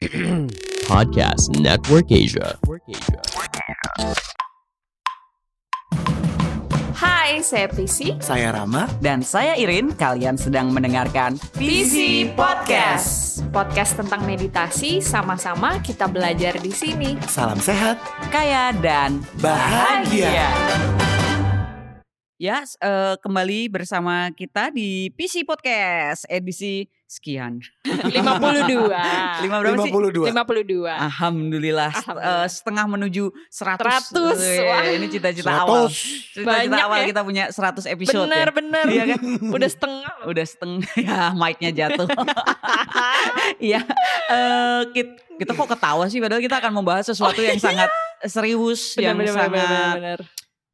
Podcast Network Asia. Hai, saya Prisi. Saya Rama. Dan saya Irin, kalian sedang mendengarkan PC Podcast. Podcast tentang meditasi, sama-sama kita belajar di sini. Salam sehat. Kaya dan Bahagia. Ya, s- eh, kembali bersama kita di PC Podcast edisi sekian. 52. Lima berapa sih? 52. 52. Alhamdulillah, Alhamdulillah. eh, setengah menuju 100. 100, Weh, wah. Ini cita-cita 100. awal. Cita-cita Banyak awal ya. kita punya 100 episode bener, ya. bener. Iya kan? Udah setengah. Udah setengah ya mic-nya jatuh. Iya, eh, kit- kita kok ketawa sih padahal kita akan membahas sesuatu yang sangat serius Bener, yang bener, bener, sangat bener, bener.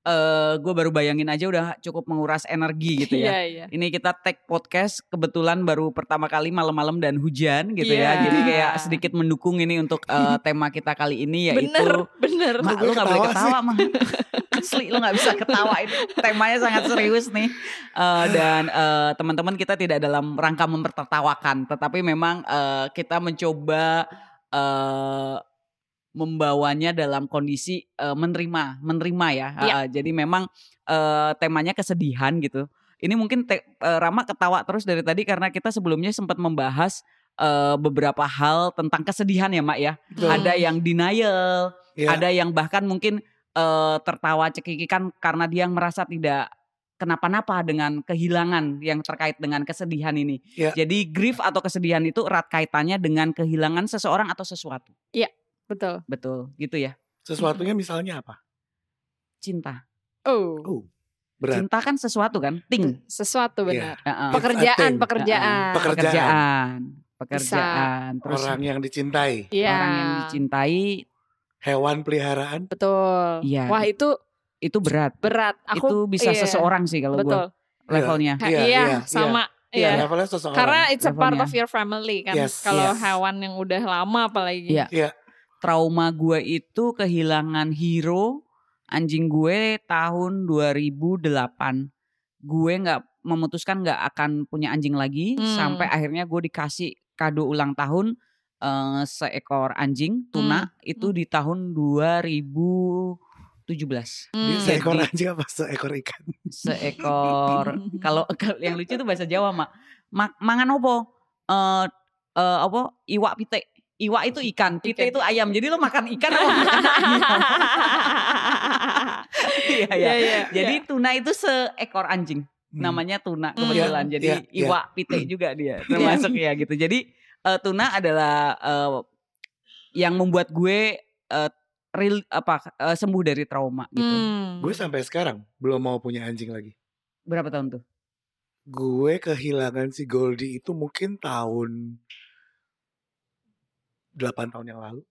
Eh gue baru bayangin aja udah cukup menguras energi gitu Iya, ya. iya. Ini kita tag podcast kebetulan baru pertama kali malam-malam dan hujan gitu Iya. ya. Jadi kayak sedikit mendukung ini untuk eh, tema kita kali ini yaitu Bener, bener. Mak lu gak boleh ketawa mah Asli lu gak bisa ketawa ini Temanya sangat serius nih Eh, Dan eh, teman-teman kita tidak dalam rangka mempertertawakan Tetapi memang eh, kita mencoba eh, Membawanya dalam kondisi eh, menerima Menerima ya Iya. Eh, Jadi memang eh, temanya kesedihan gitu Ini mungkin te- eh, Rama ketawa terus dari tadi Karena kita sebelumnya sempat membahas eh, Beberapa hal tentang kesedihan ya Mak ya Betul. Ada yang denial Iya. ada yang bahkan mungkin eh, tertawa cekikikan karena dia merasa tidak kenapa-napa dengan kehilangan yang terkait dengan kesedihan ini. Iya. Jadi grief atau kesedihan itu erat kaitannya dengan kehilangan seseorang atau sesuatu. Betul. Betul, gitu ya. Sesuatunya misalnya apa? Cinta. Oh, Oh, berat. Cinta kan sesuatu kan, ting. sesuatu Iya. benar. Heeh. Pekerjaan, Thing. pekerjaan. Peker- Pekerjaan, pekerjaan, terus Orang yang dicintai, Iya. orang yang dicintai hewan peliharaan. Betul. Iya. Wah, itu itu berat. berat. Aku itu bisa iya, seseorang sih kalau Betul. gue levelnya. Iya, Iya, iya, sama. Iya, Iya. levelnya seseorang. Karena it's a part of your family kan. Yes, Kalau yes. hewan yang udah lama apalagi. Iya. Iya. Trauma gue itu kehilangan hero anjing gue tahun 2008 gue nggak memutuskan nggak akan punya anjing lagi Hmm. sampai akhirnya gue dikasih kado ulang tahun eh, seekor anjing tuna itu di tahun 2017 Hmm. Dia seekor Jadi- anjing apa seekor ikan? seekor kalau kalau yang lucu itu bahasa Jawa mak. Ma- mangan opo? Eh eh, apa? Iwak pite iwak itu ikan pite itu ayam jadi lo makan ikan apa makan ayam iya Iya, iya iya. jadi tuna itu seekor anjing Hmm. namanya tuna Hmm. kebetulan jadi iya, iya. iwak pite juga dia termasuk ya gitu jadi eh, tuna adalah eh, yang membuat gue eh, real apa eh, sembuh dari trauma gitu Hmm. Gue sampai sekarang belum mau punya anjing lagi. berapa tahun tuh Gue kehilangan si Goldie itu mungkin tahun 8 tahun yang lalu.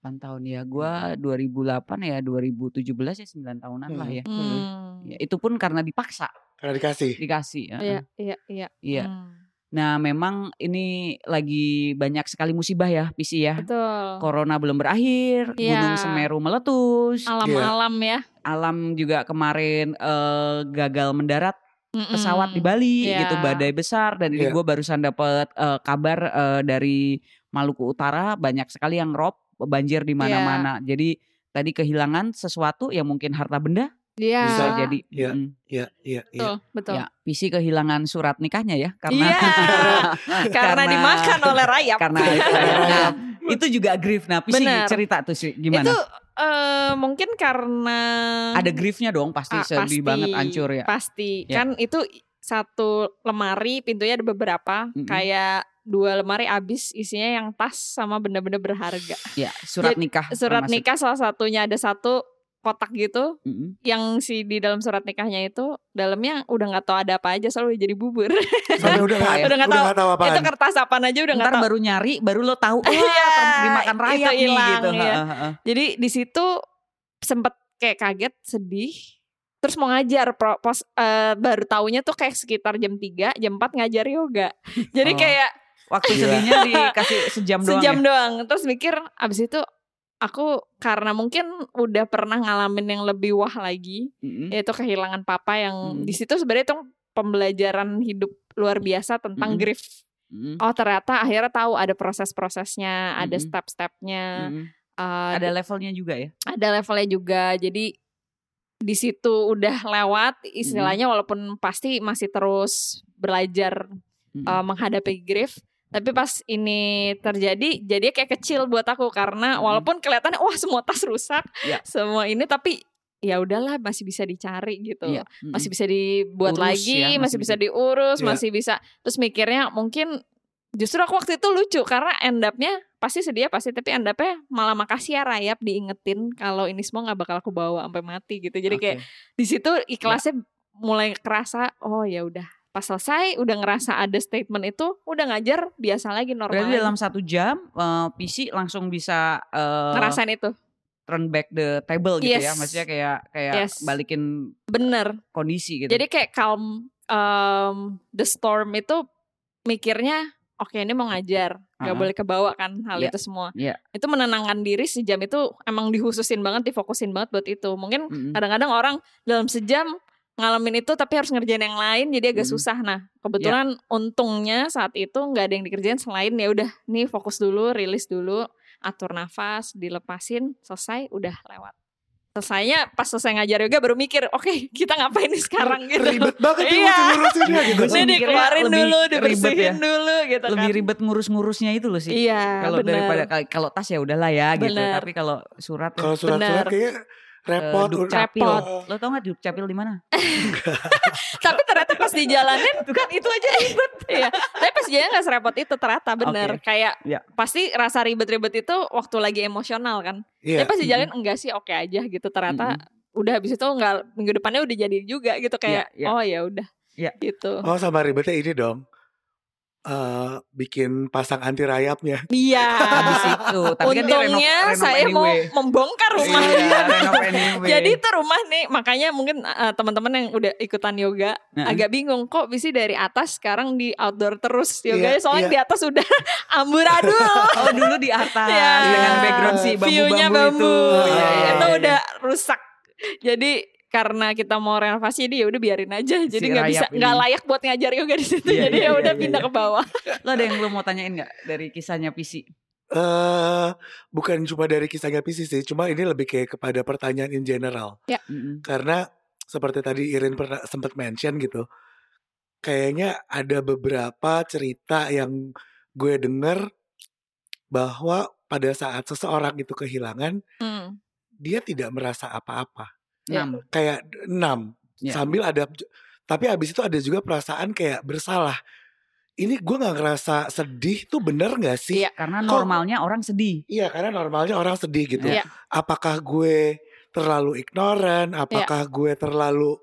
8 tahun ya. Gua 2008 ya 2017 ya 9 tahunan lah Hmm. ya. Hmm. Ya, itu pun karena dipaksa Karena dikasih. dikasih. ya. Iya, iya, iya. Iya. Hmm. Nah, memang ini lagi banyak sekali musibah ya, PC ya. Betul. Corona belum berakhir, Iya. Gunung Semeru meletus, Alam-alam ya. alam juga kemarin eh, gagal mendarat Mm-mm. pesawat di Bali Iya. gitu, badai besar dan ini Iya. gue barusan dapat eh, kabar eh, dari Maluku Utara banyak sekali yang rob banjir di mana-mana. Iya. Jadi tadi kehilangan sesuatu yang mungkin harta benda Iya. bisa jadi Iya. mm, Iya, iya, iya. Betul, betul. ya PC kehilangan surat nikahnya ya karena Iya. Karena dimakan oleh rayap. karena nah, itu juga grief nah PC cerita tuh sih gimana Itu eh, mungkin karena ada griefnya dong pasti Ah, sedih banget hancur ya Pasti. Ya. Kan itu satu lemari pintunya ada beberapa. Mm-mm. Kayak dua lemari habis isinya yang tas sama benda-benda berharga. ya surat Jadi, nikah Surat termasuk. nikah salah satunya ada satu kotak gitu Mm-mm. yang si di dalam surat nikahnya itu dalamnya udah nggak tahu ada apa aja udah jadi bubur. Sampai udah nggak ya? Udah nggak tahu. nggak tahu apaan. itu kertas apaan aja udah nggak ntar tahu. baru nyari baru lo tahu oh Iya, dimakan itu rayap nih hilang, gitu iya. Ha, ha, ha. Jadi di situ sempet kayak kaget, sedih. Terus mau ngajar pro- pos eh, baru taunya tuh kayak sekitar jam 3, jam 4 ngajar yoga. Jadi Oh, kayak waktu sedihnya dikasih sejam doang sejam ya? doang. Terus mikir abis itu aku karena mungkin udah pernah ngalamin yang lebih wah lagi, Mm-mm. yaitu kehilangan papa yang Mm. di situ sebenarnya itu pembelajaran hidup luar biasa tentang Mm-mm. grief. Mm-mm. oh ternyata akhirnya tahu ada proses-prosesnya, ada Mm-mm. step-stepnya, Mm-mm. eh, Ada levelnya juga ya. ada levelnya juga. Jadi di situ udah lewat istilahnya walaupun pasti masih terus belajar Mm-mm. uh, menghadapi grief tapi pas ini terjadi jadi kayak kecil buat aku karena walaupun kelihatannya wah semua tas rusak Ya. semua ini tapi ya udahlah masih bisa dicari gitu Iya. Mm-mm. masih bisa dibuat Urus lagi ya, masih, masih bisa diurus Iya. masih bisa terus mikirnya mungkin justru aku waktu itu lucu karena end up-nya pasti sedih pasti tapi end up-nya malah makasih ya Rayap diingetin kalau ini semua nggak bakal aku bawa sampai mati gitu jadi kayak Oke. di situ ikhlasnya mulai kerasa oh ya udah pas selesai udah ngerasa ada statement itu udah ngajar biasa lagi normal Berarti dalam satu jam eh, PC langsung bisa eh, ngerasain itu turn back the table gitu ya. Yes. Maksudnya kayak kayak Yes. balikin bener kondisi gitu. jadi kayak calm um, the storm itu mikirnya oke ini mau ngajar nggak Ah. boleh kebawa kan hal Iya. itu semua Iya. itu menenangkan diri sejam itu emang dihususin banget difokusin banget buat itu mungkin Mm-mm. kadang-kadang orang dalam sejam ngalamin itu tapi harus ngerjain yang lain jadi agak Mm. susah nah kebetulan untungnya saat itu nggak ada yang dikerjain selain ya udah nih fokus dulu rilis dulu atur nafas dilepasin selesai udah lewat selesainya pas selesai ngajar yoga baru mikir oke kita ngapain nih sekarang gitu Ribet banget tuh Iya. ngurusinnya gitu. Ini dikeluarin lebih dulu ribet dibersihin ya. dulu gitu lebih kan ribet ngurus-ngurusnya itu loh sih. iya Kalau daripada kalau- tas ya udahlah ya gitu. Bener. Tapi kalau surat Kalau surat-surat kayaknya repot. eh, udah- dukcapil. Repot. Lo tau gak dukcapil di mana? tapi ternyata pas dijalanin kan itu aja ribet ya tapi pas jalan nggak serepot itu ternyata bener Oke. kayak Ya. pasti rasa ribet-ribet itu waktu lagi emosional kan Iya. tapi pas dijalanin enggak sih oke aja gitu ternyata udah habis itu nggak minggu depannya udah jadi juga gitu kayak Iya, iya. oh ya udah Iya. gitu Oh sama ribetnya ini dong. Eh bikin pasang anti rayapnya. iya Habis itu. Tapi kan renov, untungnya renov saya mau anyway. membongkar rumah Iya, anyway. Jadi itu rumah nih, makanya mungkin uh, teman-teman yang udah ikutan yoga agak bingung kok bisa dari atas sekarang di outdoor terus yoga Iya, soalnya iya. di atas udah amburadul. Oh dulu di atas Iya. dengan background si View-nya bambu-bambu bambu. itu. Iya, iya, itu iya. udah rusak. Jadi karena kita mau renovasi jadi ya udah biarin aja. Jadi Si nggak bisa nggak layak buat ngajar yoga di situ. Iya, jadi iya, ya udah iya, pindah iya. ke bawah. Lo ada yang lo mau tanyain gak dari kisahnya PC? eh bukan cuma dari kisahnya PC sih, cuma ini lebih kayak kepada pertanyaan in general. Mm-mm. Karena seperti tadi Irin pernah sempat mention gitu, kayaknya ada beberapa cerita yang gue denger bahwa pada saat seseorang itu kehilangan, Hmm. dia tidak merasa apa-apa. Ya. Enam. Kayak enam, Ya. sambil ada, tapi abis itu ada juga perasaan kayak bersalah. Ini gue nggak ngerasa sedih tuh bener gak sih? Iya. Karena Kok- normalnya orang sedih. Iya karena normalnya orang sedih gitu. Iya. Apakah gue terlalu ignoran? Apakah gue terlalu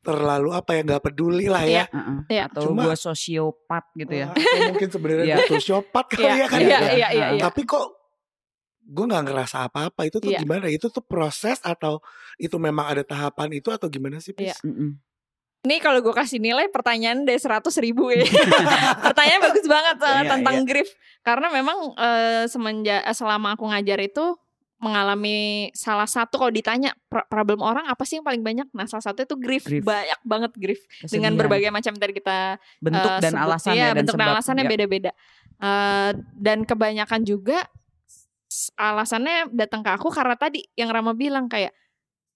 terlalu apa ya nggak peduli lah ya? Heeh. Iya. Atau Cuma- gue sosiopat gitu ya. Atau mungkin sebenarnya Iya. gue sosiopat kali Iya, ya kan? iya, ya? iya, iya, iya. Tapi kok gue nggak ngerasa apa-apa itu tuh Iya. gimana? Itu tuh proses atau itu memang ada tahapan itu atau gimana sih? Iya. Pis? Mm-mm. Nih kalau gue kasih nilai pertanyaan dari 100 ribu ya. Pertanyaan bagus banget soalnya Iya, tentang iya. grief. Karena memang eh, semenjak eh, selama aku ngajar itu mengalami salah satu kalau ditanya pro- problem orang apa sih yang paling banyak? Nah salah satu itu grief, Grief. banyak banget grief dengan berbagai macam tadi kita bentuk eh, dan sebut. alasan Iya, ya dan bentuk dan alasannya Ya. beda-beda. Eh, dan kebanyakan juga alasannya datang ke aku karena tadi yang Rama bilang kayak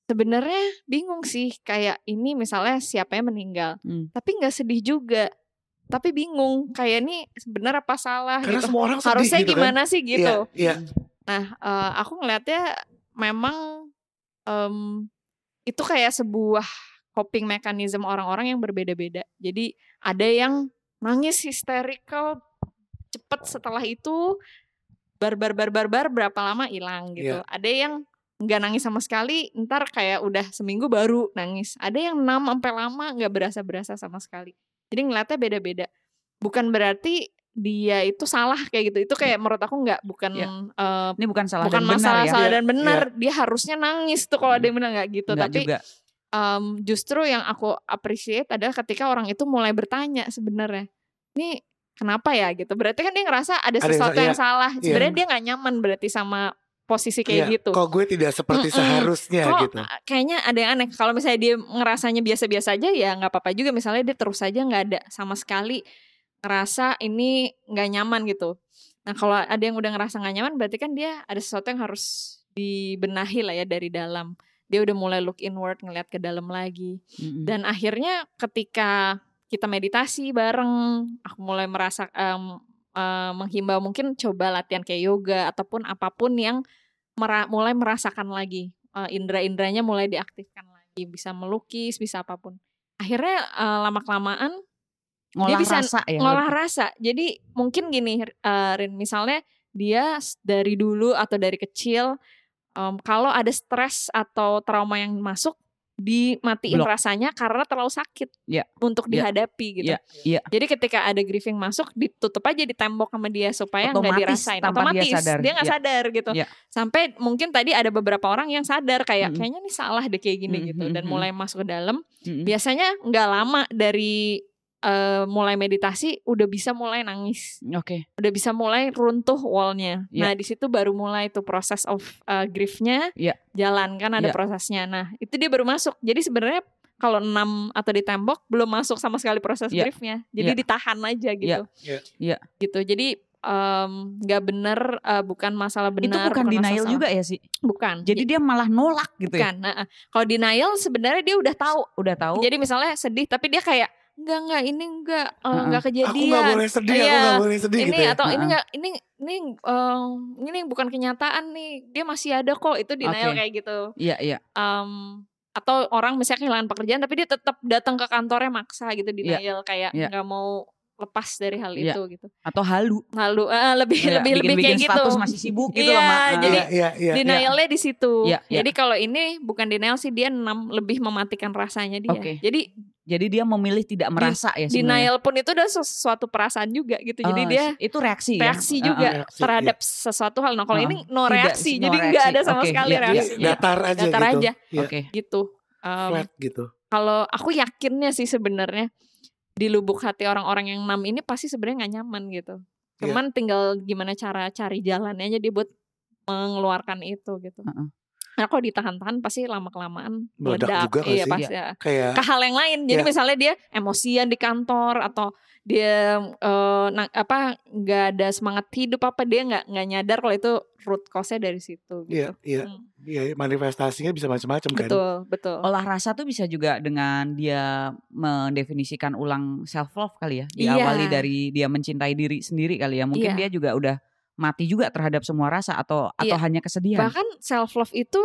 sebenarnya bingung sih kayak ini misalnya siapa yang meninggal, Hmm. tapi nggak sedih juga, tapi bingung kayak ini benar apa salah Karena gitu. semua orang sedih Harusnya gitu kan? gimana sih gitu. Iya, iya. Nah, eh, aku ngelihatnya memang em, itu kayak sebuah coping mechanism orang-orang yang berbeda-beda. Jadi ada yang nangis hysterical cepet setelah itu barbar barbar bar berapa lama hilang gitu. Iya. Ada yang nggak nangis sama sekali, ntar kayak udah seminggu baru nangis. Ada yang enam sampai lama nggak berasa-berasa sama sekali. Jadi ngeliatnya beda-beda. Bukan berarti dia itu salah kayak gitu. Itu kayak menurut aku nggak bukan Iya. eh, Ini bukan salah bukan dan benar masalah ya. salah Iya, dan benar. Dia harusnya nangis tuh kalau ada yang bilang nggak gitu. Enggak Tapi juga. em, justru yang aku appreciate adalah ketika orang itu mulai bertanya sebenarnya, ini kenapa ya gitu. Berarti kan dia ngerasa ada Ada yang sesuatu yang, iya. salah. Iya. Sebenarnya dia nggak nyaman berarti sama posisi kayak Iya. gitu. Kok gue tidak seperti Mm-mm. seharusnya Kok gitu? uh, kayaknya ada yang aneh. Kalau misalnya dia ngerasanya biasa-biasa aja ya nggak apa-apa juga. Misalnya dia terus aja nggak ada sama sekali ngerasa ini nggak nyaman gitu. Nah kalau ada yang udah ngerasa nggak nyaman berarti kan dia ada sesuatu yang harus dibenahi lah ya dari dalam. Dia udah mulai look inward ngeliat ke dalam lagi. Mm-mm. Dan akhirnya ketika kita meditasi bareng, aku mulai merasa em, eh, menghimbau mungkin coba latihan kayak yoga ataupun apa pun yang mera- mulai merasakan lagi Eh, indera-inderanya mulai diaktifkan lagi, bisa melukis, bisa apa pun. Akhirnya lama kelamaan ngolah bisa rasa ya. ngolah rasa. Jadi mungkin gini, eh, Rin, misalnya dia dari dulu atau dari kecil, em, kalau ada stres atau trauma yang masuk, dimatiin Blok. rasanya karena terlalu sakit Iya. untuk Iya. dihadapi gitu. Iya, iya. Jadi ketika ada grieving masuk, ditutup aja di tembok sama dia supaya nggak Otomatis dirasain. tanpa dia Otomatis sadar. dia nggak Iya. sadar gitu. Iya. Sampai mungkin tadi ada beberapa orang yang sadar kayak Mm-mm. kayaknya nih salah deh kayak gini Mm, gitu dan mulai masuk ke dalam Mm-mm. biasanya nggak lama dari eh, mulai meditasi udah bisa mulai nangis Oke. udah bisa mulai runtuh wallnya Iya. nah di situ baru mulai tuh proses of uh, griefnya Iya. jalan kan ada Iya. prosesnya nah itu dia baru masuk jadi sebenarnya kalau enam atau di tembok belum masuk sama sekali proses Iya. griefnya jadi Iya. ditahan aja gitu Iya. Iya. gitu jadi em, nggak bener uh, bukan masalah benar Itu bukan denial salah. juga ya sih. bukan Jadi dia malah nolak gitu ya. bukan Nah, kalau denial sebenarnya dia udah tahu Udah tahu. jadi misalnya sedih tapi dia kayak enggak enggak ini enggak eh, Heeh. enggak kejadian. Aku nggak boleh sedih, aku Iya. nggak boleh sedih ini gitu ya. atau ini Heeh. enggak ini ini eh, ini bukan kenyataan nih. Dia masih ada kok. Itu denial Oke. kayak gitu. Iya, iya. Em, atau orang misalnya kehilangan pekerjaan tapi dia tetap datang ke kantornya maksa gitu Iya. denial kayak Iya. nggak mau lepas dari hal Iya. itu gitu. Atau halu. Lalu eh, lebih Iya, lebih lebih bikin-bikin kayak gitu. status masih sibuk gitu Iya, loh, Mak. jadi Iya, iya, iya. Denialnya di situ. Iya, iya. Jadi kalau ini bukan denial sih dia enam lebih mematikan rasanya dia. Oke. Jadi Jadi dia memilih tidak merasa ya sebenarnya. denial pun itu udah sesuatu perasaan juga gitu. Jadi Oh, dia itu reaksi ya? reaksi juga Reaksi, terhadap sesuatu hal. Nah kalau Heeh. ini no Tidak, reaksi, no jadi nggak ada reaksi. sama Oke, sekali iya, iya, Jadi reaksinya. datar aja Datar gitu. aja. Iya, Oke. Gitu. Um, Flat gitu. kalau aku yakinnya sih sebenarnya di lubuk hati orang-orang yang enam ini pasti sebenarnya nggak nyaman gitu. Iya. Cuman tinggal gimana cara cari jalannya aja dia buat mengeluarkan itu gitu. Heeh. Nah kalau ditahan-tahan pasti lama kelamaan Meledak meledak. juga iya sih? pasti. ya. Kayak Ke hal yang lain. Jadi Iya. misalnya dia emosian di kantor atau dia eh, na- apa nggak ada semangat hidup apa dia nggak nggak nyadar kalau itu root cause-nya dari situ Iya, gitu. iya. Hmm. Iya, manifestasinya bisa macam-macam kan. Betul, betul. Olah rasa tuh bisa juga dengan dia mendefinisikan ulang self love kali ya. Iya. Diawali dari dia mencintai diri sendiri kali ya. Mungkin Iya. dia juga udah mati juga terhadap semua rasa atau atau Iya. hanya kesedihan. Bahkan self love itu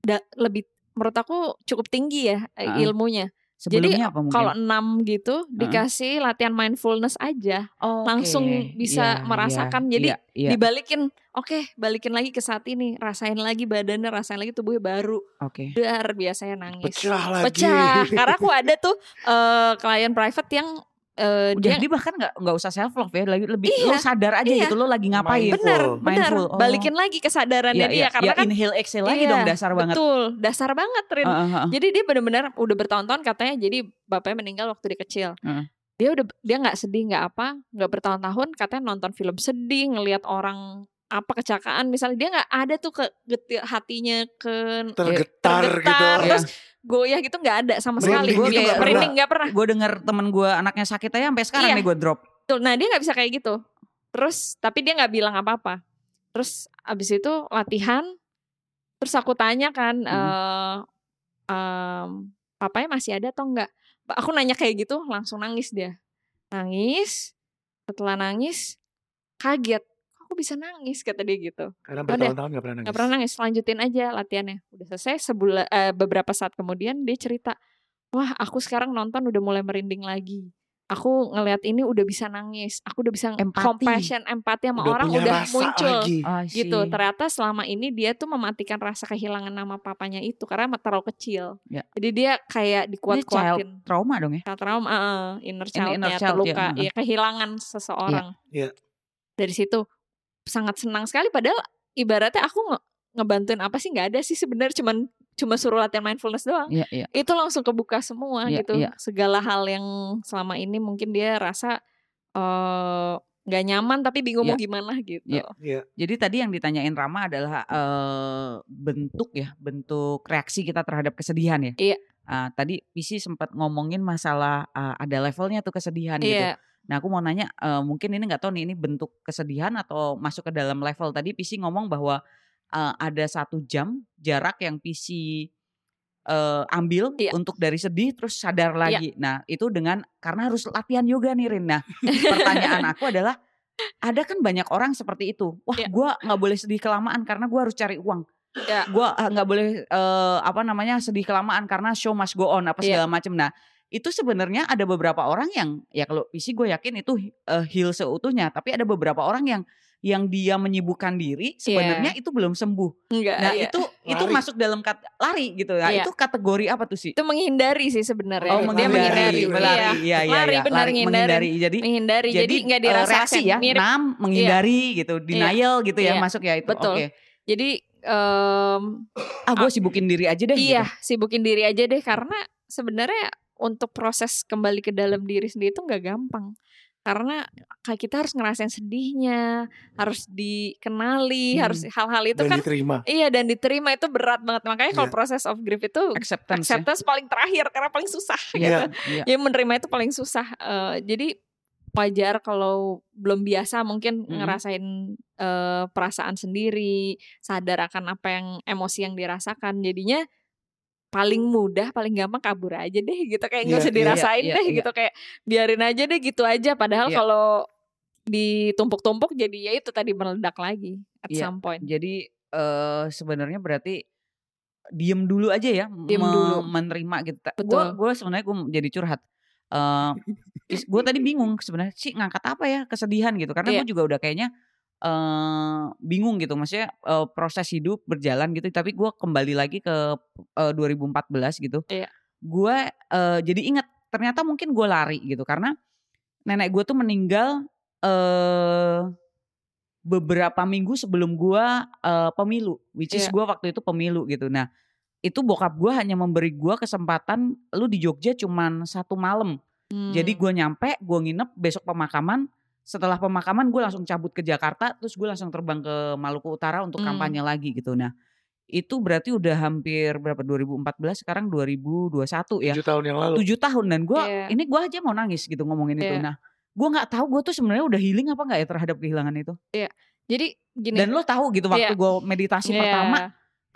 da- lebih menurut aku cukup tinggi ya Heeh. ilmunya. Sebelumnya apa mungkin? Kalau enam gitu dikasih latihan mindfulness aja, Oke, langsung bisa iya, merasakan. iya, Jadi iya, iya. dibalikin, oke balikin lagi ke saat ini, rasain lagi badannya, rasain lagi tubuhnya baru. Oke. Dar biasanya nangis. Pecah lagi. Pecah. Karena aku ada tuh eh, klien private yang eh, dia Jadi bahkan nggak nggak usah self love ya, lagi lebih Iya, lo sadar aja iya. gitu lo lagi ngapain. Benar, benar, Mindful, oh. balikin lagi kesadarannya Iya, dia iya, karena ya, kan inhale exhale lagi Iya, dong dasar banget. Betul, dasar banget Rin. Heeh, heeh. Jadi dia benar-benar udah bertahun-tahun katanya jadi bapaknya meninggal waktu dia kecil. Heeh. Dia udah dia nggak sedih nggak apa, nggak bertahun-tahun katanya nonton film sedih, ngelihat orang apa kecelakaan misalnya dia nggak ada tuh ke getir hatinya ke Tergetar, gitu. tergetar, Iya. terus goyah gitu nggak ada sama sekali. Merinding gitu Iya, nggak pernah. nggak pernah. Gue denger temen gue anaknya sakit aja sampai sekarang Iya. nih gue drop. Betul. Nah dia nggak bisa kayak gitu. Terus tapi dia nggak bilang apa-apa. Terus abis itu latihan. Terus aku tanya kan, eh em, papanya masih ada atau enggak? Aku nanya kayak gitu, langsung nangis dia. Nangis. Setelah nangis, kaget. Aku bisa nangis kata dia gitu. Karena bertahun-tahun gak pernah nangis. Gak pernah nangis, lanjutin aja latihannya. Udah selesai sebulan eh, beberapa saat kemudian dia cerita, wah aku sekarang nonton udah mulai merinding lagi. Aku ngelihat ini udah bisa nangis, aku udah bisa Empati. compassion, empati sama Udah orang punya udah rasa muncul. lagi. See. Gitu. Ternyata selama ini dia tuh mematikan rasa kehilangan nama papanya itu karena terlalu kecil. Ya. Jadi dia kayak dikuat-kuatin. trauma dong ya. Child trauma, eh, inner Ini child-nya inner child, ya, terluka, heeh. ya kehilangan seseorang. Iya. Dari situ sangat senang sekali padahal ibaratnya aku nge ngebantuin apa sih nggak ada sih sebenarnya cuman cuma suruh latihan mindfulness doang. Iya, iya. Itu langsung kebuka semua Iya, gitu. iya. Segala hal yang selama ini mungkin dia rasa eh, nggak nyaman tapi bingung Iya. mau gimana gitu. Iya. Iya. Jadi tadi yang ditanyain Rama adalah eh, bentuk ya, bentuk reaksi kita terhadap kesedihan ya. Iya. Ah, tadi Pisi sempat ngomongin masalah ah, ada levelnya tuh kesedihan gitu. Iya. Nah aku mau nanya eh, mungkin ini nggak tahu nih ini bentuk kesedihan atau masuk ke dalam level tadi PC ngomong bahwa eh, ada satu jam jarak yang PC eh, ambil Iya. untuk dari sedih terus sadar lagi. Nah itu dengan karena harus latihan yoga nih Rin. Nah pertanyaan aku adalah ada kan banyak orang seperti itu. Wah Iya. gua nggak boleh sedih kelamaan karena gua harus cari uang. Ya. Gua ah, nggak boleh eh, apa namanya sedih kelamaan karena show must go on apa Iya. segala macam. Nah itu sebenarnya ada beberapa orang yang ya kalau PC gue yakin itu eh, heal seutuhnya. Tapi ada beberapa orang yang yang dia menyibukkan diri sebenarnya itu belum sembuh. Enggak, Nah iya. itu itu Lari. masuk dalam kat, lari gitu. Nah Iya. itu kategori apa tuh sih? itu menghindari sih sebenarnya. Oh Dia menghindari, menghindari, melari, Iya. iya iya Lari, iya, benar, lari, menghindari. Jadi menghindari jadi nggak eh, dirasakan reaksi ya, mirip enam menghindari gitu, denial gitu ya Iya. masuk ya itu. Betul. Oke. jadi em, Ah gue sibukin diri aja deh. iya Gitu. sibukin diri aja deh karena sebenarnya untuk proses kembali ke dalam diri sendiri itu nggak gampang karena kayak kita harus ngerasain sedihnya harus dikenali Hmm. harus hal-hal itu dan kan diterima. iya dan diterima itu berat banget makanya kalau Iya. proses of grief itu Acceptance. ya. acceptance paling terakhir karena paling susah Iya. gitu iya. ya menerima itu paling susah Eh, jadi wajar kalau belum biasa mungkin Mm-mm. ngerasain eh, perasaan sendiri sadar akan apa yang emosi yang dirasakan jadinya paling mudah paling gampang kabur aja deh gitu kayak nggak Iya, usah iya, dirasain iya, deh iya. gitu kayak biarin aja deh gitu aja padahal Iya. kalau ditumpuk-tumpuk jadi ya itu tadi meledak lagi at Iya. some point Jadi eh sebenarnya berarti diem dulu aja ya, Diem dulu. menerima gitu. Gue Betul. gue sebenarnya gue jadi curhat. Eh gue tadi bingung sebenarnya sih ngangkat apa ya kesedihan gitu karena Iya. gue juga udah kayaknya eh bingung gitu maksudnya eh, proses hidup berjalan gitu tapi gue kembali lagi ke eh, 2014 gitu Iya. gue eh, jadi ingat ternyata mungkin gue lari gitu karena nenek gue tuh meninggal eh beberapa minggu sebelum gua eh, pemilu, which is Iya. gua waktu itu pemilu gitu. Nah, itu bokap gua hanya memberi gua kesempatan lu di Jogja cuman satu malam. Jadi Hmm. gua nyampe, gua nginep besok pemakaman. Setelah pemakaman gue langsung cabut ke Jakarta, terus gue langsung terbang ke Maluku Utara untuk Hmm. kampanye lagi gitu. Nah, itu berarti udah hampir berapa 2014 sekarang 2021 ya. Tujuh tahun yang lalu. tujuh tahun dan gue Iya. ini gue aja mau nangis gitu ngomongin itu. Iya. Nah, gue nggak tahu gue tuh sebenarnya udah healing apa nggak ya terhadap kehilangan itu. jadi gini Dan lo tahu gitu waktu Iya. gue meditasi Iya. pertama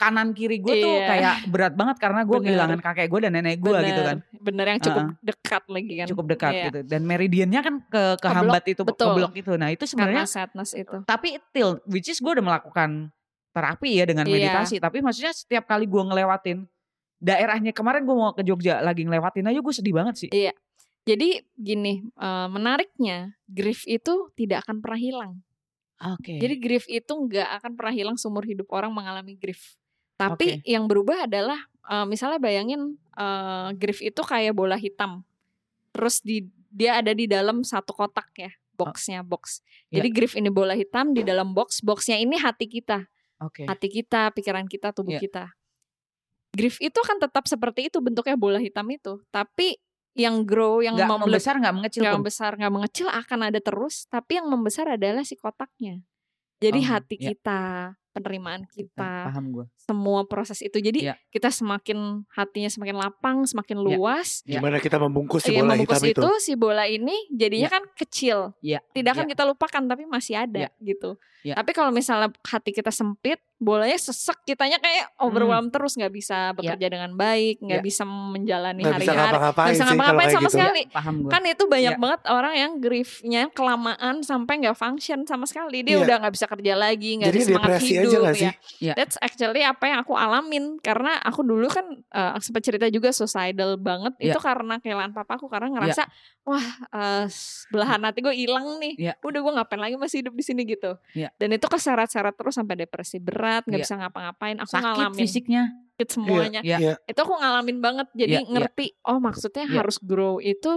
kanan kiri gue tuh Iya. kayak berat banget karena gue kehilangan kakek gue dan nenek gue gitu kan. Bener, yang cukup dekat lagi kan. Cukup dekat Iya. gitu. Dan meridiannya kan ke kehambat itu betul. keblok itu. Nah itu sebenarnya sadness itu. tapi till which is gue udah melakukan terapi ya dengan Iya. meditasi. Tapi maksudnya setiap kali gue ngelewatin daerahnya kemarin gue mau ke Jogja lagi ngelewatin aja gue sedih banget sih. Jadi gini eh, menariknya grief itu tidak akan pernah hilang. Oke. Jadi grief itu nggak akan pernah hilang seumur hidup orang mengalami grief tapi yang berubah adalah eh, misalnya bayangin eh, grief itu kayak bola hitam terus di dia ada di dalam satu kotak ya boxnya box jadi grief ini bola hitam di dalam box boxnya ini hati kita oke hati kita, pikiran kita, tubuh Iya. kita. Grief itu kan tetap seperti itu bentuknya bola hitam itu, tapi yang grow, yang nggak memble- membesar nggak mengecil yang besar, nggak mengecil akan ada terus, tapi yang membesar adalah si kotaknya. Jadi Oh, hati iya. kita, penerimaan kita, paham gue semua proses itu. Jadi Iya. kita semakin hatinya semakin lapang, semakin Iya. luas. Ya. Gimana kita membungkus si Iya, bola membungkus hitam itu. itu si bola ini jadinya kan kecil. Iya, Tidak akan iya. kita lupakan tapi masih ada gitu. Iya. Tapi kalau misalnya hati kita sempit, bolanya sesek, kitanya kayak overwhelm terus nggak bisa bekerja dengan baik, nggak Iya. bisa menjalani Nggak bisa hari-hari, ngapa-ngapain nggak bisa sih kalau ngapa-ngapain sama gitu. sekali. paham gue Kan itu banyak Iya. banget orang yang griefnya kelamaan sampai nggak function sama sekali. Dia Iya. udah nggak bisa kerja lagi, nggak ada semangat depresi aja hidup nggak sih? ya. Iya. That's actually apa yang aku alamin karena aku dulu kan eh, sempat cerita juga suicidal banget Iya. itu karena kehilangan papaku karena ngerasa wah eh, belahan hati gue hilang nih. Iya. Udah gue ngapain lagi masih hidup di sini gitu. Iya. Dan itu keseret-seret terus sampai depresi berat, nggak Iya. bisa ngapa-ngapain. Aku sakit ngalamin fisiknya sakit semuanya. Iya. Iya. Itu aku ngalamin banget. Jadi Iya, iya. ngerti oh maksudnya Iya. harus grow itu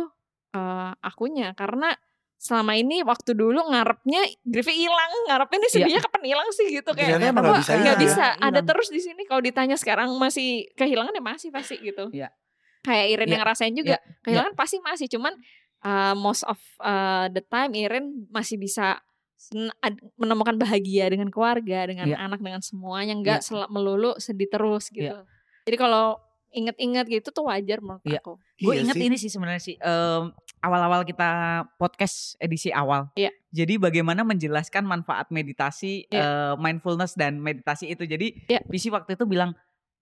eh, akunya karena selama ini waktu dulu ngarepnya griefnya hilang, ngarepnya nih sedihnya kapan hilang sih gitu kayak nggak bisa hilang. bisa. Ada Hilang. terus di sini. Kalau ditanya sekarang masih kehilangan ya masih pasti gitu. Iya. Kayak Iren Iya. yang ngerasain juga. Iya. Kehilangan pasti masih. Cuman uh, most of uh, the time Iren masih bisa menemukan bahagia dengan keluarga, dengan Iya. anak, dengan semuanya. Nggak Iya. sel- melulu sedih terus gitu. Iya. Jadi kalau inget-inget gitu tuh wajar menurut Iya. aku. gue Iya inget sih. ini sih sebenarnya sih em, awal-awal kita podcast edisi awal. Iya. Jadi bagaimana menjelaskan manfaat meditasi, Iya. eh, mindfulness dan meditasi itu. Jadi Iya. Visi waktu itu bilang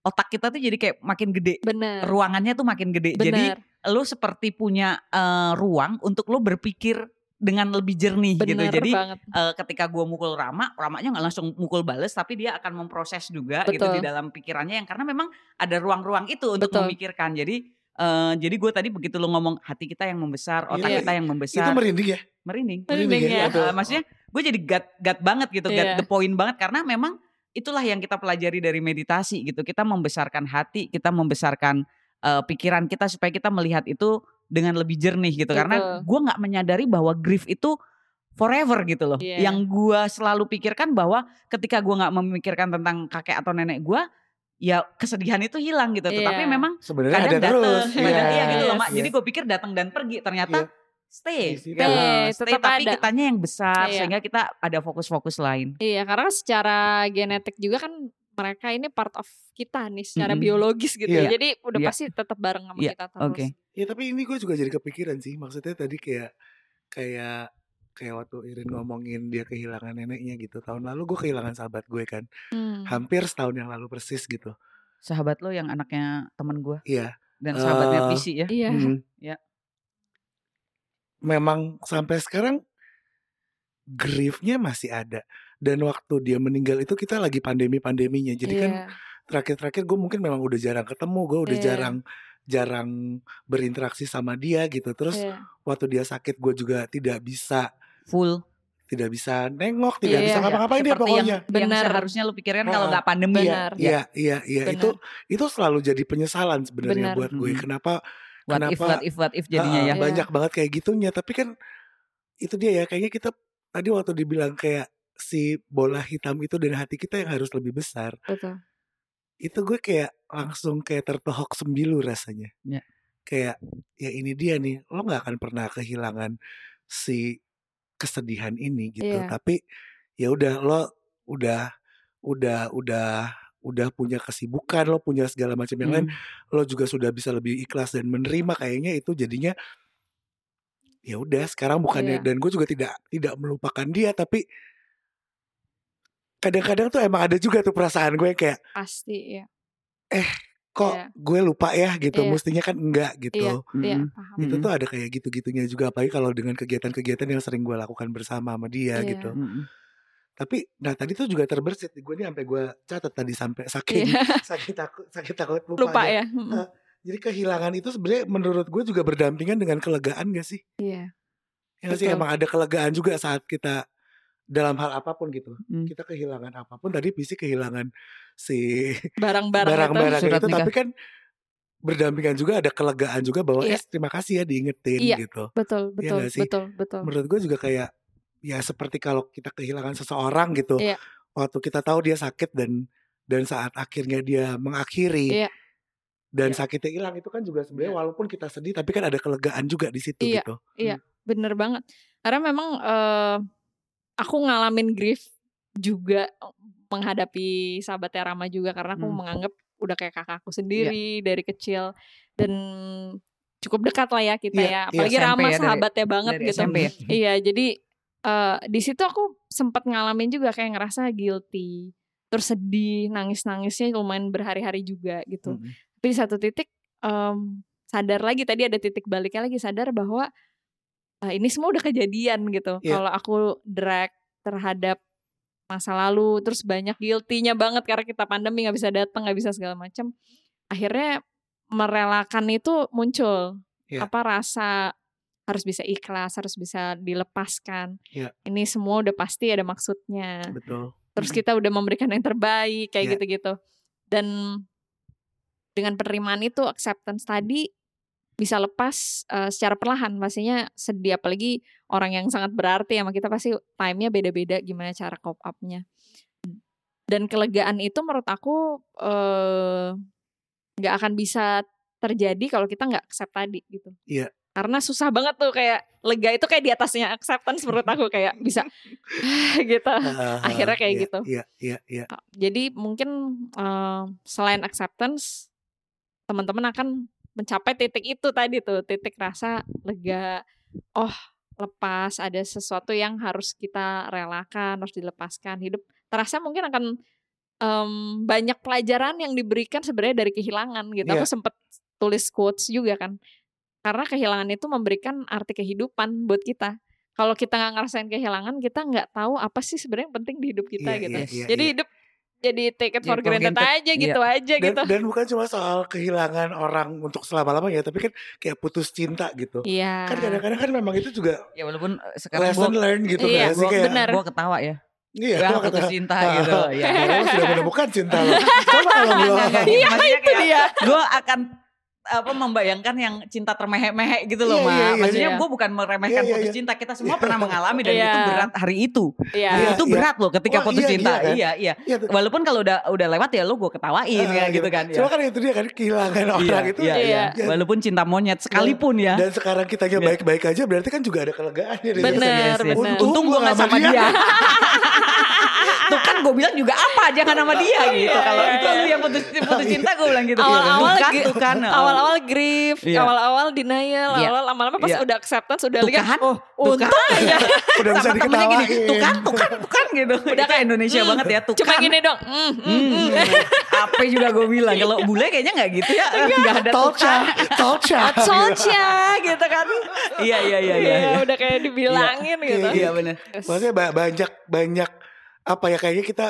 otak kita tuh jadi kayak makin gede, Bener. ruangannya tuh makin gede. Jadi Bener. lo seperti punya eh, ruang untuk lo berpikir dengan lebih jernih gitu. Bener Jadi banget. eh, ketika gua mukul Rama, Ramanya nggak langsung mukul bales, tapi dia akan memproses juga gitu Betul. di dalam pikirannya yang karena memang ada ruang-ruang itu untuk Betul. memikirkan. Jadi eh, jadi gue tadi begitu lo ngomong hati kita yang membesar, otak Iya. kita yang Itu membesar, merinding ya. merinding. Merinding Merinding ya. Eh, maksudnya gue jadi gut gut banget gitu, Iya. get the point banget karena memang itulah yang kita pelajari dari meditasi gitu. Kita membesarkan hati, kita membesarkan eh, pikiran kita supaya kita melihat itu dengan lebih jernih gitu. Karena Betul. gue nggak menyadari bahwa grief itu forever gitu loh. Iya. Yang gue selalu pikirkan bahwa ketika gue nggak memikirkan tentang kakek atau nenek gue, ya kesedihan itu hilang gitu. Iya. Tapi memang Sebenarnya kadang ada datang, terus. kadang iya gitu loh Yes. mak. Jadi Iya. gue pikir datang dan pergi, ternyata Iya. stay, Stay, gitu. stay, stay tetap tapi ada. kitanya yang besar Iya. sehingga kita ada fokus-fokus lain. Iya, karena secara genetik juga kan mereka ini part of kita nih secara Mm-mm. biologis gitu Iya. ya. Jadi udah Iya. pasti tetap bareng sama Iya, kita terus. Oke. Ya tapi ini gue juga jadi kepikiran sih. Maksudnya tadi kayak kayak kayak waktu Irin ngomongin dia kehilangan neneknya gitu. Tahun lalu gue kehilangan sahabat gue kan. Hmm. Hampir setahun yang lalu persis gitu. Sahabat lo yang anaknya temen gue Iya. dan sahabatnya Eh, Visi ya. Iya. Hmm. Ya. Memang sampai sekarang griefnya masih ada. Dan waktu dia meninggal itu kita lagi pandemi-pandeminya. Jadi kan Iya. terakhir-terakhir gue mungkin memang udah jarang ketemu. Gue udah Iya. jarang jarang berinteraksi sama dia gitu. Terus Iya. waktu dia sakit gue juga tidak bisa Full. tidak bisa nengok, tidak Iya. bisa ngapa-ngapain dia pokoknya. Yang, yang Benar. seharusnya lo pikirkan Ah, kalau nggak pandemi. Benar. Ya. Iya, iya, iya. Benar. Itu itu selalu jadi penyesalan sebenarnya Benar. buat gue. Kenapa What if, Kenapa- what if, what if jadinya Ah, ya. Iya. banyak banget kayak gitunya. Tapi kan itu dia ya kayaknya kita tadi waktu dibilang kayak si bola hitam itu dan hati kita yang harus lebih besar. Betul. Itu gue kayak langsung kayak tertohok sembilu rasanya. Iya. Kayak ya ini dia nih, lo nggak akan pernah kehilangan si kesedihan ini gitu. Iya. Tapi ya udah lo udah udah udah udah punya kesibukan, lo punya segala macam yang lain, Hmm. lo juga sudah bisa lebih ikhlas dan menerima kayaknya itu jadinya ya udah sekarang bukannya Iya. dan gue juga tidak tidak melupakan dia tapi kadang-kadang tuh emang ada juga tuh perasaan gue kayak Pasti ya. kok Iya. gue lupa ya gitu Iya. mestinya kan enggak gitu Iya, iya, Mm-mm. paham. itu tuh ada kayak gitu-gitunya juga apalagi kalau dengan kegiatan-kegiatan yang sering gue lakukan bersama sama dia Iya. gitu Mm-mm. tapi nah tadi tuh juga terbersit gue nih sampai gue catat tadi sampai saking Iya. sakit takut sakit takut Lupa lupanya. ya. Mm-mm. Ah. jadi kehilangan itu sebenarnya menurut gue juga berdampingan dengan kelegaan gak sih Iya. ya nggak sih emang ada kelegaan juga saat kita dalam hal apa pun gitu Hmm. kita kehilangan apa pun tadi visi kehilangan si Barang-barang itu. itu tapi kan berdampingan juga ada kelegaan juga bahwa Iya. eh terima kasih ya diingetin Iya. gitu Betul, Iya betul, nggak sih? betul, betul. menurut gue juga kayak ya seperti kalau kita kehilangan seseorang gitu Iya. waktu kita tahu dia sakit dan dan saat akhirnya dia mengakhiri Iya. dan Iya. sakitnya hilang itu kan juga sebenarnya walaupun kita sedih tapi kan ada kelegaan juga di situ Iya. gitu Bener banget. Karena memang eh, aku ngalamin grief juga menghadapi sahabatnya Rama juga karena aku Hmm. menganggap udah kayak kakakku sendiri dari kecil dan cukup dekat lah ya kita Iya, ya. iya, Apalagi SMP Rama ya, dari- sahabatnya banget dari gitu. SMP ya. Iya, jadi eh di situ aku sempat ngalamin juga kayak ngerasa guilty, terus sedih, nangis-nangisnya lumayan berhari-hari juga gitu. Mm-mm. Tapi di satu titik em, sadar lagi tadi ada titik baliknya lagi sadar bahwa eh, ini semua udah kejadian gitu. Iya. Kalau aku drag terhadap masa lalu, terus banyak guilty-nya banget karena kita pandemi nggak bisa datang, nggak bisa segala macam. Akhirnya merelakan itu muncul Iya. apa rasa harus bisa ikhlas, harus bisa dilepaskan. Iya. Ini semua udah pasti ada maksudnya. betul Terus kita udah memberikan yang terbaik kayak Iya. gitu-gitu. Dan dengan penerimaan itu acceptance tadi bisa lepas eh, secara perlahan pastinya sedih apalagi orang yang sangat berarti sama kita pasti time-nya beda-beda gimana cara cope up-nya. Dan kelegaan itu menurut aku nggak akan bisa terjadi kalau kita nggak accept tadi gitu. Iya. Karena susah banget tuh kayak lega itu kayak di atasnya acceptance menurut aku kayak bisa gitu. Akhirnya kayak Iya, gitu. iya iya iya Jadi mungkin eh, selain acceptance, teman-teman akan mencapai titik itu tadi tuh titik rasa lega oh lepas ada sesuatu yang harus kita relakan harus dilepaskan hidup terasa mungkin akan em, banyak pelajaran yang diberikan sebenarnya dari kehilangan gitu Iya. aku sempet tulis quotes juga kan karena kehilangan itu memberikan arti kehidupan buat kita kalau kita nggak ngerasain kehilangan kita nggak tahu apa sih sebenarnya yang penting di hidup kita Iya, gitu iya, iya, jadi iya. hidup jadi take it Ya, for for granted granted. aja gitu aja dan, gitu dan bukan cuma soal kehilangan orang untuk selama-lamanya tapi kan kayak putus cinta gitu Iya. kan kadang-kadang kan memang itu juga Ya walaupun eh, sekarang lesson gue learned gitu Iya, sih gua, kayak benar. gua ketawa ya. iya gua putus kata- cinta gitu. Ya. Lo sudah menemukan cinta lo coba kalau belum Iya, itu dia. Gue akan apa membayangkan yang cinta termehek-mehek gitu loh, Iya, Ma. iya, iya, Maksudnya iya. gue bukan meremehkan Iya, iya, putus iya. cinta. Kita semua pernah mengalami dan Iya. itu berat hari itu. Iya. Iya, itu iya. berat loh ketika Oh, putus iya, cinta. iya kan? Iya, iya. Iya tuh. Walaupun kalau udah udah lewat ya lu gue ketawain Ah, ya gitu kan. Cuma ya. kan itu dia kan kehilangan orang itu iya, iya. Ya. Walaupun cinta monyet sekalipun ya. dan sekarang kitanya Iya. baik-baik aja berarti kan juga ada kelegaannya di situ. Bener, bener. Untung, gue gak sama dia. Tuh kan gue bilang juga apa jangan sama dia gitu. Iya, Kalau iya, itu iya. lu yang putus putus cinta gue bilang gitu. Awal-awal Awal-awal grief, Iya. awal-awal denial, Iya. awal lama-lama pas Iya. udah acceptance udah lihat kan, oh tuh kan. untung aja. Udah bisa Sama temennya diketawain. gini, tuh kan, tuh kan, tuh kan gitu. Udah kayak Indonesia Hmm, banget ya, tuh Cuma kan. gini dong. mm, mm, mm. apa juga gue bilang kalau bule kayaknya nggak gitu ya nggak ada tuh Tolcha, kan tolcha. Gitu kan. iya iya iya iya Iya, iya. udah kayak dibilangin gitu. iya benar Maksudnya ba- banyak banyak apa ya kayaknya kita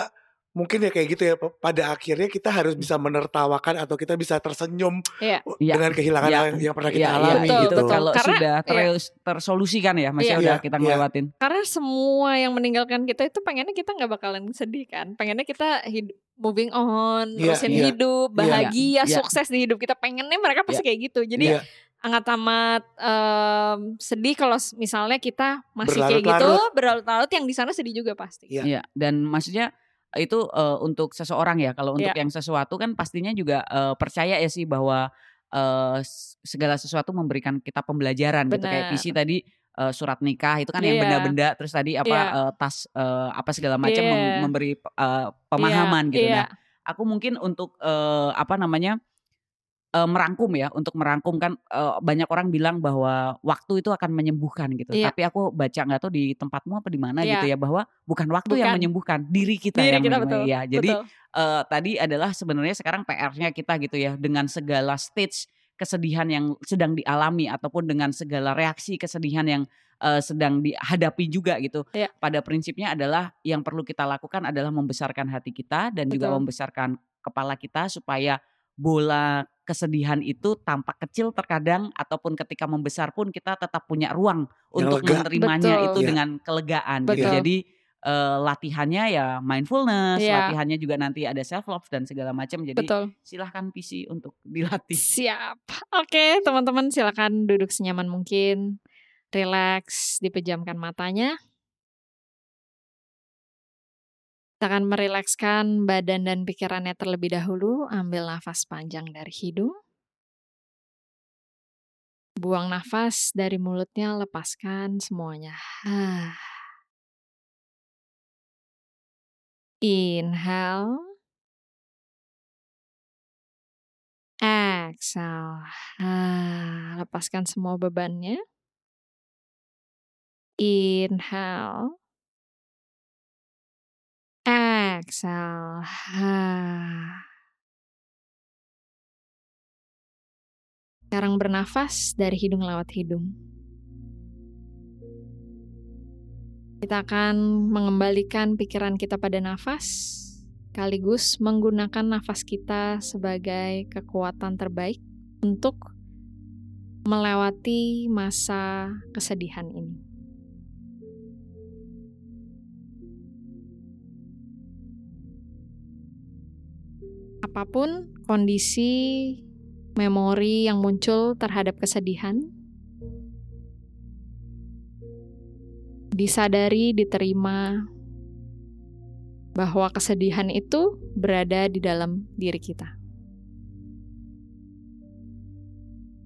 mungkin ya kayak gitu ya pada akhirnya kita harus bisa menertawakan atau kita bisa tersenyum Iya. Iya. dengan kehilangan Iya. yang, yang pernah kita Iya, iya, alami Betul, gitu. itu kalau Karena- sudah iya. ter- tersolusikan ya masih Iya. udah Iya, kita iya. ngelewatin Karena semua yang meninggalkan kita itu pengennya kita nggak bakalan sedih kan. Pengennya kita hidup moving on, Iya, terusin iya. hidup, Iya, bahagia, iya. sukses di hidup kita. Pengennya mereka pasti kayak gitu. Jadi Iya. sangat amat em, sedih kalau misalnya kita masih kayak gitu Berlarut-larut. yang di sana sedih juga pasti. Iya. Iya, dan maksudnya itu eh, untuk seseorang ya. Kalau untuk Iya. yang sesuatu kan pastinya juga eh, percaya ya sih bahwa s- segala sesuatu memberikan kita pembelajaran gitu kayak visi tadi eh, surat nikah itu kan yang Iya. benda-benda terus tadi apa Iya. eh, tas eh, apa segala macam mem- memberi eh, pemahaman Iya, gitu. iya. Nah, aku mungkin untuk eh, apa namanya eh, merangkum ya untuk merangkumkan eh, banyak orang bilang bahwa waktu itu akan menyembuhkan gitu Iya. tapi aku baca nggak tahu di tempatmu apa di mana Iya. gitu ya bahwa bukan waktu yang Bukan. menyembuhkan diri kita Diri yang kita betul. ya jadi betul. eh, tadi adalah sebenarnya sekarang PR-nya kita gitu ya dengan segala stage kesedihan yang sedang dialami ataupun dengan segala reaksi kesedihan yang eh, sedang dihadapi juga gitu. Iya. Pada prinsipnya adalah yang perlu kita lakukan adalah membesarkan hati kita dan juga Betul. membesarkan kepala kita supaya bola kesedihan itu tampak kecil terkadang ataupun ketika membesar pun kita tetap punya ruang Yang untuk lega. menerimanya Betul. itu Iya. dengan kelegaan gitu. Betul. Jadi eh, latihannya ya mindfulness, Iya. latihannya juga nanti ada self love dan segala macam. Jadi Betul. silahkan PC untuk dilatih. Siap. Oke, teman-teman silakan duduk senyaman mungkin. Relax, dipejamkan matanya. Kita akan merilekskan badan dan pikirannya terlebih dahulu. Ambil nafas panjang dari hidung. Buang nafas dari mulutnya, lepaskan semuanya. Inhale. Exhale. Lepaskan semua bebannya. Inhale. Exhale. Sekarang bernafas dari hidung lewat hidung. Kita akan mengembalikan pikiran kita pada nafas, sekaligus menggunakan nafas kita sebagai kekuatan terbaik untuk melewati masa kesedihan ini. Apa pun kondisi memori yang muncul terhadap kesedihan, disadari, diterima bahwa kesedihan itu berada di dalam diri kita.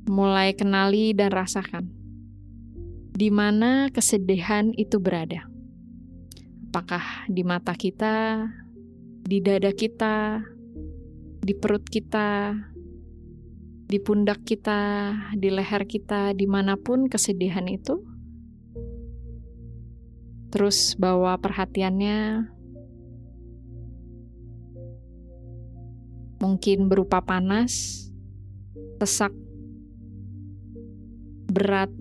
Mulai kenali dan rasakan di mana kesedihan itu berada. Apakah di mata kita, di dada kita, di perut kita, di pundak kita, di leher kita, di mana pun kesedihan itu. Terus bawa perhatiannya mungkin berupa panas, sesak, berat.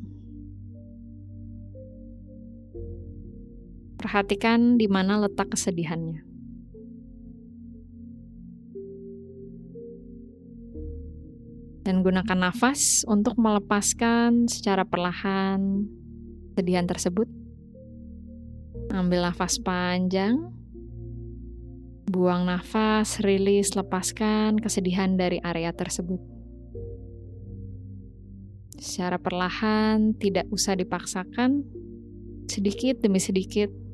Perhatikan di mana letak kesedihannya. Dan gunakan nafas untuk melepaskan secara perlahan kesedihan tersebut. Ambil nafas panjang. Buang nafas, rilis, lepaskan kesedihan dari area tersebut. Secara perlahan, tidak usah dipaksakan, sedikit demi sedikit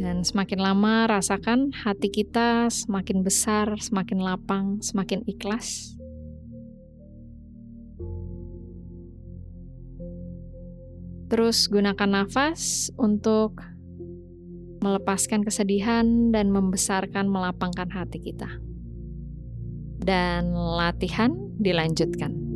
Dan semakin lama rasakan hati kita semakin besar, semakin lapang, semakin ikhlas. Terus gunakan nafas untuk melepaskan kesedihan dan membesarkan melapangkan hati kita. Dan latihan dilanjutkan.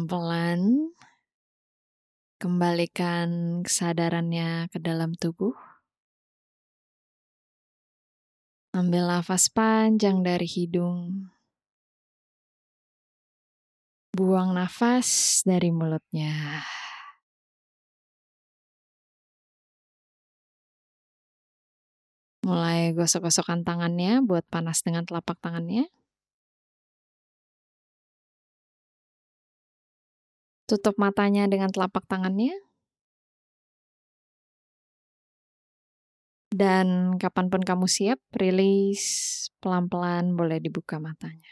Pelan-pelan kembalikan kesadarannya ke dalam tubuh. Ambil nafas panjang dari hidung. Buang nafas dari mulutnya. Mulai gosok-gosokkan tangannya buat panas dengan telapak tangannya. Tutup matanya dengan telapak tangannya. Dan kapan pun kamu siap, rilis pelan-pelan boleh dibuka matanya.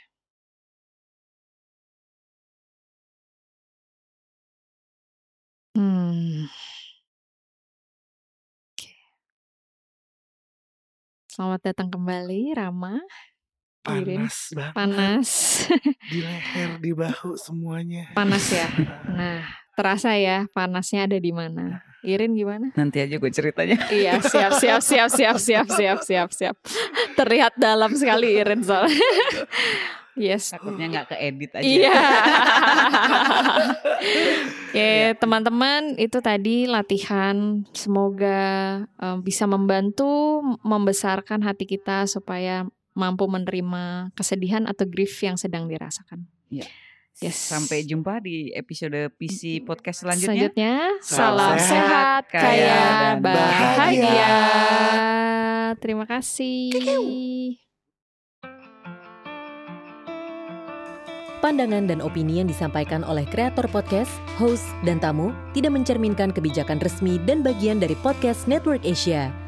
Hmm. Oke. Selamat datang kembali, Rama. Panas banget. Panas. Di leher, di bahu semuanya. Panas ya. Nah, terasa ya panasnya ada di mana. Irin gimana? Nanti aja gue ceritanya. Iya, siap, siap, siap, siap, siap, siap, siap, siap. Terlihat dalam sekali Irin soalnya. Yes. Takutnya nggak keedit aja. Iya. Oke, teman-teman, itu tadi latihan. Semoga em, bisa membantu membesarkan hati kita supaya mampu menerima kesedihan atau grief yang sedang dirasakan. Iya. Yes. Sampai jumpa di episode PC podcast selanjutnya. Selanjutnya, Salam salam sehat, sehat, kaya, kaya, dan bahagia. bahagia. Terima kasih. Pandangan dan opini yang disampaikan oleh kreator podcast, host, dan tamu tidak mencerminkan kebijakan resmi dan bagian dari podcast Network Asia.